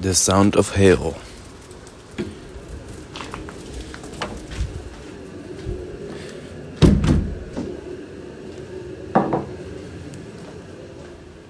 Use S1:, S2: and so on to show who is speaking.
S1: The Sound of Hail.